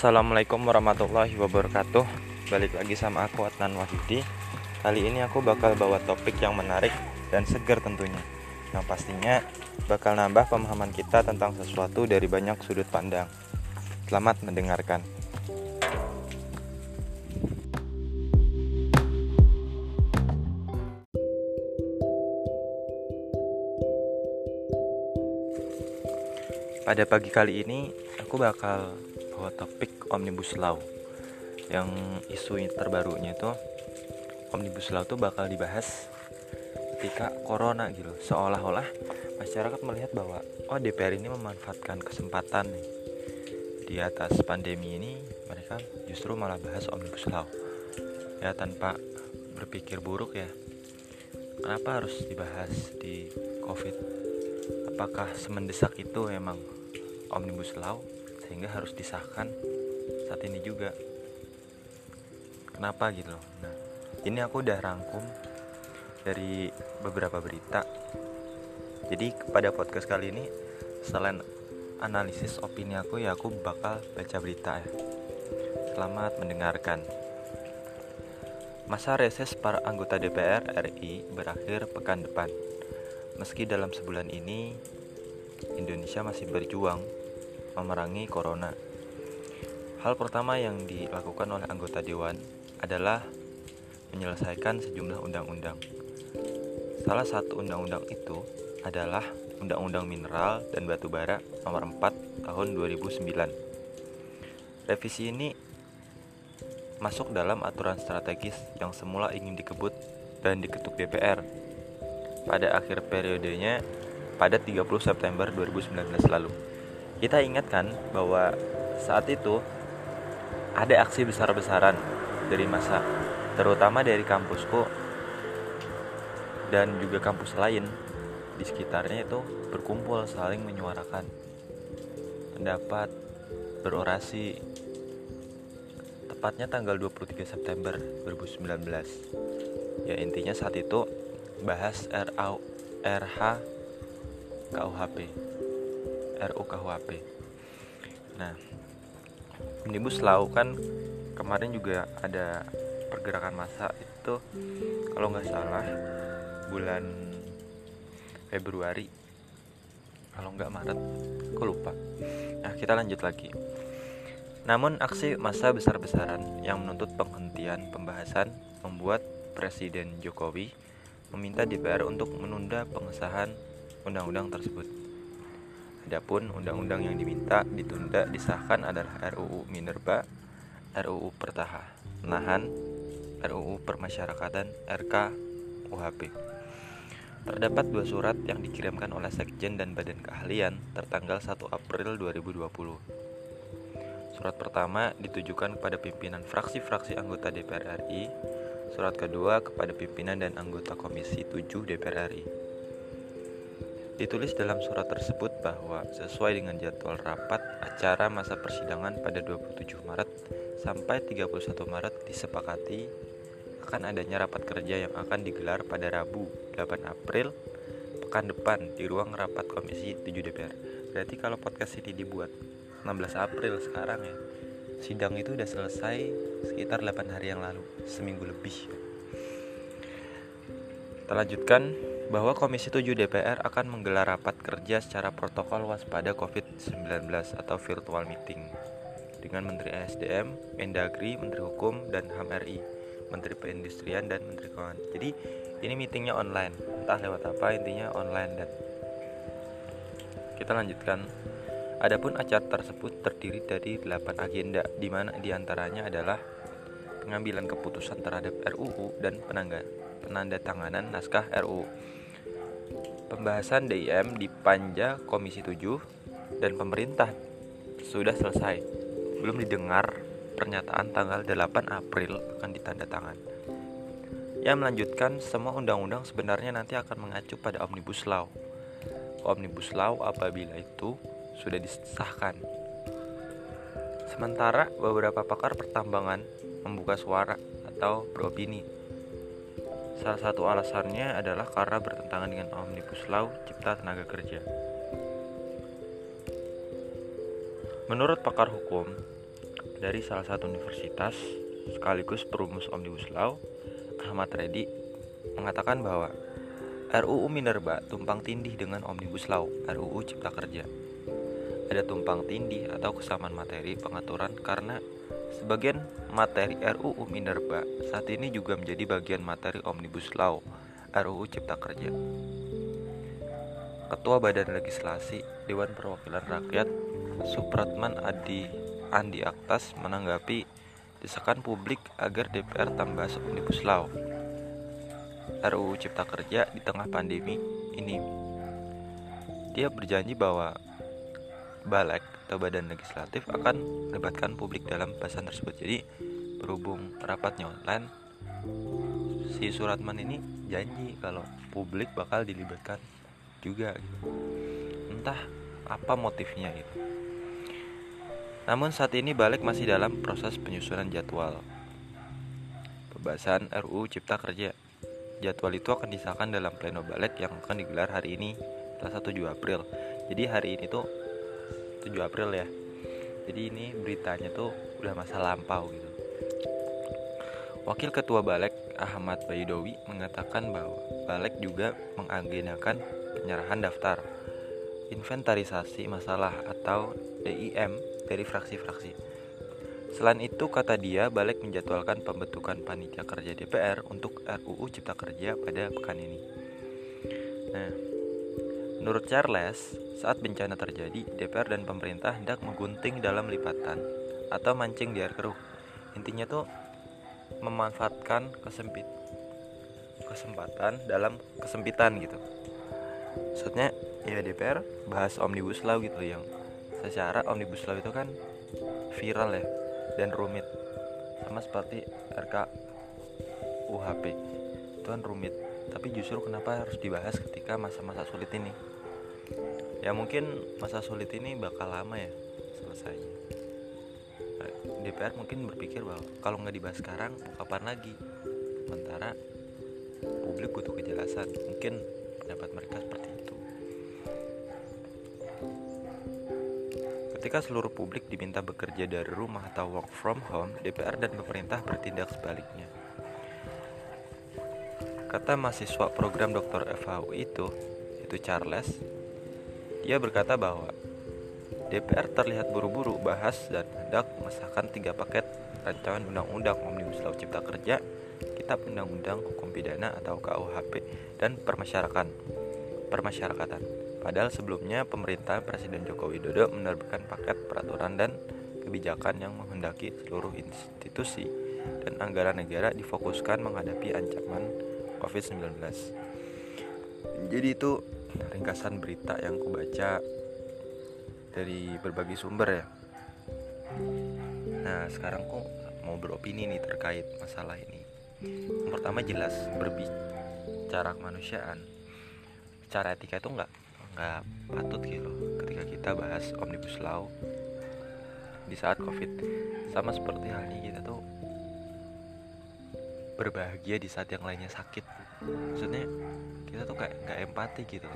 Assalamualaikum warahmatullahi wabarakatuh. Balik lagi sama aku Adnan Wahyudi. Kali ini aku bakal bawa topik yang menarik dan segar tentunya. Yang pastinya bakal nambah pemahaman kita tentang sesuatu dari banyak sudut pandang. Selamat mendengarkan. Pada pagi kali ini aku bakal bawa topik Omnibus Law. Yang isu terbarunya itu Omnibus Law itu bakal dibahas ketika Corona gitu. Seolah-olah masyarakat melihat bahwa Oh DPR ini memanfaatkan kesempatan nih. Di atas pandemi ini mereka justru malah bahas Omnibus Law. Ya tanpa berpikir buruk ya. Kenapa harus dibahas di COVID? Apakah semendesak itu emang Omnibus Law sehingga harus disahkan saat ini juga. Kenapa gitu loh? Nah ini aku udah rangkum dari beberapa berita. Jadi kepada podcast kali ini selain analisis opini aku ya aku bakal baca berita ya. Selamat mendengarkan. Masa reses para anggota DPR RI berakhir pekan depan. Meski dalam sebulan ini Indonesia masih berjuang memerangi corona. Hal pertama yang dilakukan oleh anggota dewan adalah menyelesaikan sejumlah undang-undang. Salah satu undang-undang itu adalah Undang-Undang Mineral dan Batu Bara Nomor 4 Tahun 2009. Revisi ini masuk dalam aturan strategis yang semula ingin dikebut dan diketuk DPR pada akhir periodenya pada 30 September 2019 lalu. Kita ingatkan bahwa saat itu ada aksi besar-besaran dari masa, terutama dari kampusku dan juga kampus lain di sekitarnya itu berkumpul saling menyuarakan pendapat, berorasi. Tepatnya tanggal 23 September 2019. Ya intinya saat itu bahas RA, RH KUHP RUU. Nah, Omnibus Law kan kemarin juga ada pergerakan massa itu kalau nggak salah bulan Februari. Kalau nggak Maret aku lupa. Nah kita lanjut lagi. Namun aksi massa besar-besaran yang menuntut penghentian pembahasan membuat Presiden Jokowi meminta DPR untuk menunda pengesahan undang-undang tersebut Adapun undang-undang yang diminta ditunda disahkan adalah RUU Minerba, RUU Pertahanan, RUU Permasyarakatan, RK UHP. Terdapat dua surat yang dikirimkan oleh Sekjen dan Badan Keahlian tertanggal 1 April 2020. Surat pertama ditujukan kepada pimpinan fraksi-fraksi anggota DPR RI, surat kedua kepada pimpinan dan anggota Komisi 7 DPR RI. Ditulis dalam surat tersebut bahwa sesuai dengan jadwal rapat acara masa persidangan pada 27 Maret sampai 31 Maret disepakati akan adanya rapat kerja yang akan digelar pada Rabu 8 April pekan depan di ruang rapat Komisi 7 DPR. Berarti kalau podcast ini dibuat 16 April sekarang ya, sidang itu udah selesai sekitar 8 hari yang lalu, seminggu lebih. Kita lanjutkan bahwa Komisi 7 DPR akan menggelar rapat kerja secara protokol waspada COVID-19 atau virtual meeting dengan Menteri SDM, Mendagri, Menteri Hukum, dan HAM RI, Menteri Perindustrian, dan Menteri Keuangan. Jadi ini meetingnya online, entah lewat apa intinya online dan kita lanjutkan. Adapun acara tersebut terdiri dari 8 agenda, di mana di antaranya adalah pengambilan keputusan terhadap RUU dan penandatanganan naskah RUU Pembahasan DIM di Panja Komisi 7 dan pemerintah sudah selesai. Belum didengar pernyataan tanggal 8 April akan ditandatangan. Yang melanjutkan semua undang-undang sebenarnya nanti akan mengacu pada Omnibus Law. Omnibus Law apabila itu sudah disahkan. Sementara beberapa pakar pertambangan membuka suara atau beropini Salah satu alasannya adalah karena bertentangan dengan Omnibus Law Cipta Tenaga Kerja. Menurut pakar hukum, dari salah satu universitas sekaligus perumus Omnibus Law, Ahmad Reddy, mengatakan bahwa RUU Minerba tumpang tindih dengan Omnibus Law, RUU Cipta Kerja. Ada tumpang tindih atau kesamaan materi pengaturan karena sebagian materi RUU Minerba saat ini juga menjadi bagian materi Omnibus Law, RUU Cipta Kerja. Ketua Badan Legislasi Dewan Perwakilan Rakyat Supratman Adi Andi Aktas menanggapi desakan publik agar DPR tambah Omnibus Law RUU Cipta Kerja di tengah pandemi ini. Dia berjanji bahwa Balek atau Badan Legislatif akan melibatkan publik dalam bahasan tersebut. Jadi berhubung rapatnya online, si Suratman ini janji kalau publik bakal dilibatkan juga. Entah apa motifnya itu. Namun saat ini balik masih dalam proses penyusunan jadwal pembahasan RUU Cipta Kerja. Jadwal itu akan disahkan dalam pleno balik yang akan digelar hari ini, Selasa 7 April. Jadi hari ini tuh 7 April ya. Jadi ini beritanya tuh udah masa lampau gitu. Wakil Ketua Balek Ahmad Baidowi mengatakan bahwa Balek juga mengagendakan penyerahan daftar inventarisasi masalah atau DIM dari fraksi-fraksi. Selain itu, kata dia, balik menjadwalkan pembentukan panitia kerja DPR untuk RUU Cipta Kerja pada pekan ini. Nah, menurut Charles, saat bencana terjadi, DPR dan pemerintah hendak menggunting dalam lipatan atau mancing di air keruh. Intinya tuh memanfaatkan kesempit kesempatan dalam kesempitan gitu. Maksudnya ya DPR bahas omnibus law gitu yang secara omnibus law itu kan viral ya dan rumit. Sama seperti RK UHP itu kan rumit. Tapi justru kenapa harus dibahas ketika masa-masa sulit ini? Ya mungkin masa sulit ini bakal lama ya selesainya DPR mungkin berpikir bahwa kalau nggak dibahas sekarang kapan lagi sementara publik butuh kejelasan mungkin pendapat mereka seperti itu Ketika seluruh publik diminta bekerja dari rumah atau work from home, DPR dan pemerintah bertindak sebaliknya. Kata mahasiswa program Dr. FHU itu, itu Charles, dia berkata bahwa DPR terlihat buru-buru bahas dan hendak mengesahkan tiga paket rancangan undang-undang Omnibus Law Cipta Kerja, Kitab Undang-Undang Hukum Pidana atau KUHP, dan Permasyarakat. Permasyarakatan. Padahal sebelumnya pemerintah Presiden Joko Widodo menerbitkan paket peraturan dan kebijakan yang menghendaki seluruh institusi dan anggaran negara difokuskan menghadapi ancaman COVID-19. Jadi itu ringkasan berita yang kubaca dari berbagai sumber ya. Nah sekarang kok mau beropini nih terkait masalah ini. Yang pertama jelas berbicara kemanusiaan. Cara etika itu enggak nggak patut gitu ketika kita bahas omnibus law di saat covid sama seperti halnya kita tuh berbahagia di saat yang lainnya sakit maksudnya kita tuh kayak nggak empati gitu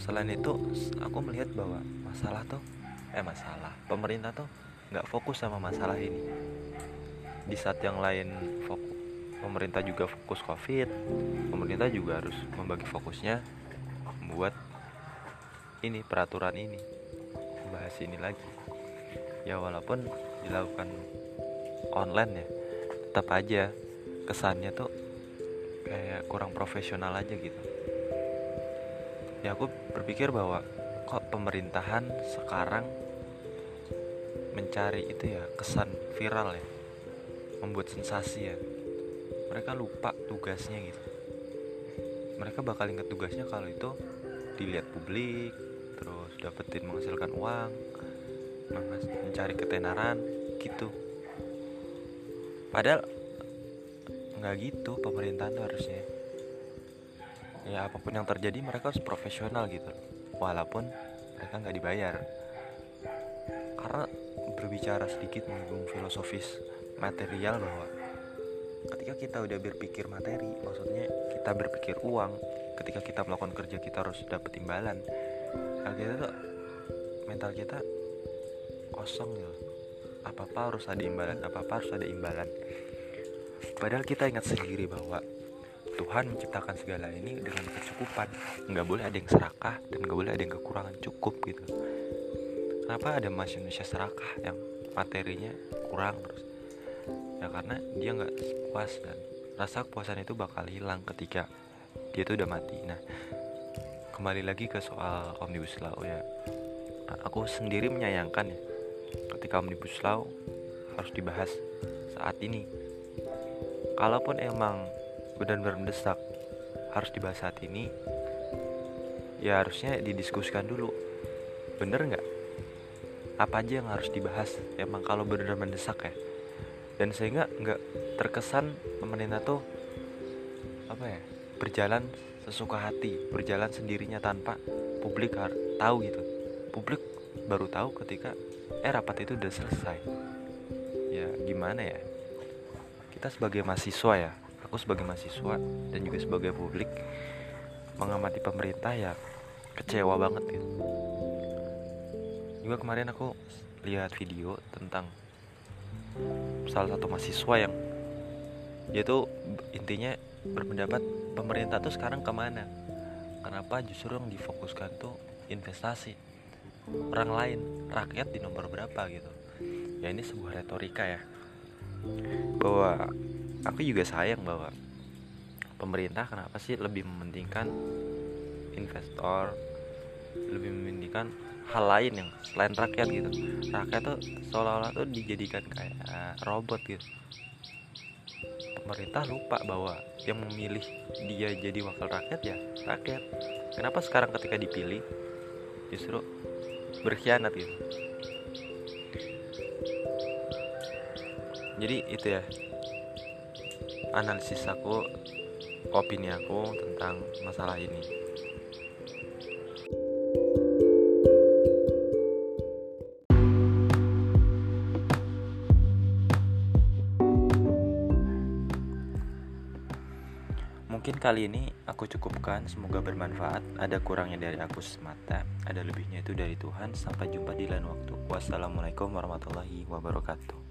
selain itu aku melihat bahwa masalah tuh eh masalah pemerintah tuh nggak fokus sama masalah ini. Di saat yang lain fokus pemerintah juga fokus covid pemerintah juga harus membagi fokusnya membuat ini peraturan ini bahas ini lagi. Ya walaupun dilakukan online ya tetap aja kesannya tuh kayak kurang profesional aja gitu ya aku berpikir bahwa kok pemerintahan sekarang mencari itu ya kesan viral ya membuat sensasi ya. Mereka lupa tugasnya gitu. Mereka bakal ingat tugasnya kalau itu dilihat publik terus dapetin menghasilkan uang mencari ketenaran gitu. Padahal nggak gitu pemerintahan harusnya ya apa pun yang terjadi mereka harus profesional gitu. Walaupun mereka nggak dibayar. Karena berbicara sedikit menyinggung filosofis material bahwa ketika kita udah berpikir materi maksudnya kita berpikir uang ketika kita melakukan kerja kita harus dapat imbalan. Nah kita tuh mental kita kosong gitu. Apa apa harus ada imbalan apa apa harus ada imbalan. Padahal kita ingat sendiri bahwa Tuhan menciptakan segala ini dengan kecukupan. Nggak boleh ada yang serakah dan nggak boleh ada yang kekurangan cukup gitu. Kenapa ada manusia serakah yang materinya kurang terus? Ya karena dia nggak puas dan rasa kepuasan itu bakal hilang ketika dia tuh udah mati. Nah kembali lagi ke soal omnibus law ya. Aku sendiri menyayangkan ya ketika omnibus law harus dibahas saat ini. Kalaupun emang benar-benar mendesak. Harus dibahas saat ini. Ya harusnya didiskusikan dulu. Bener nggak? Apa aja yang harus dibahas? Emang kalau benar-benar mendesak ya? Dan sehingga nggak terkesan pemerintah tuh apa ya berjalan sesuka hati berjalan sendirinya tanpa publik tahu gitu. Publik baru tahu ketika eh rapat itu udah selesai. Ya gimana ya? Kita sebagai mahasiswa ya aku sebagai mahasiswa dan juga sebagai publik mengamati pemerintah ya kecewa banget gitu. Juga kemarin aku lihat video tentang salah satu mahasiswa yang dia tuh intinya berpendapat pemerintah tuh sekarang ke mana? Kenapa justru yang difokuskan tuh investasi? Orang lain rakyat di nomor berapa gitu? Ya ini sebuah retorika ya bahwa aku juga sayang bahwa pemerintah kenapa sih lebih mementingkan investor lebih mementingkan hal lain yang selain rakyat gitu. Rakyat tuh seolah-olah tuh dijadikan kayak robot gitu. Pemerintah lupa bahwa yang memilih dia jadi wakil rakyat ya rakyat. Kenapa sekarang ketika dipilih justru berkhianat gitu? Jadi itu ya analisis aku opini aku tentang masalah ini Mungkin kali ini aku cukupkan, semoga bermanfaat. Ada kurangnya dari aku semata, ada lebihnya itu dari Tuhan. Sampai jumpa di lain waktu. Wassalamualaikum warahmatullahi wabarakatuh.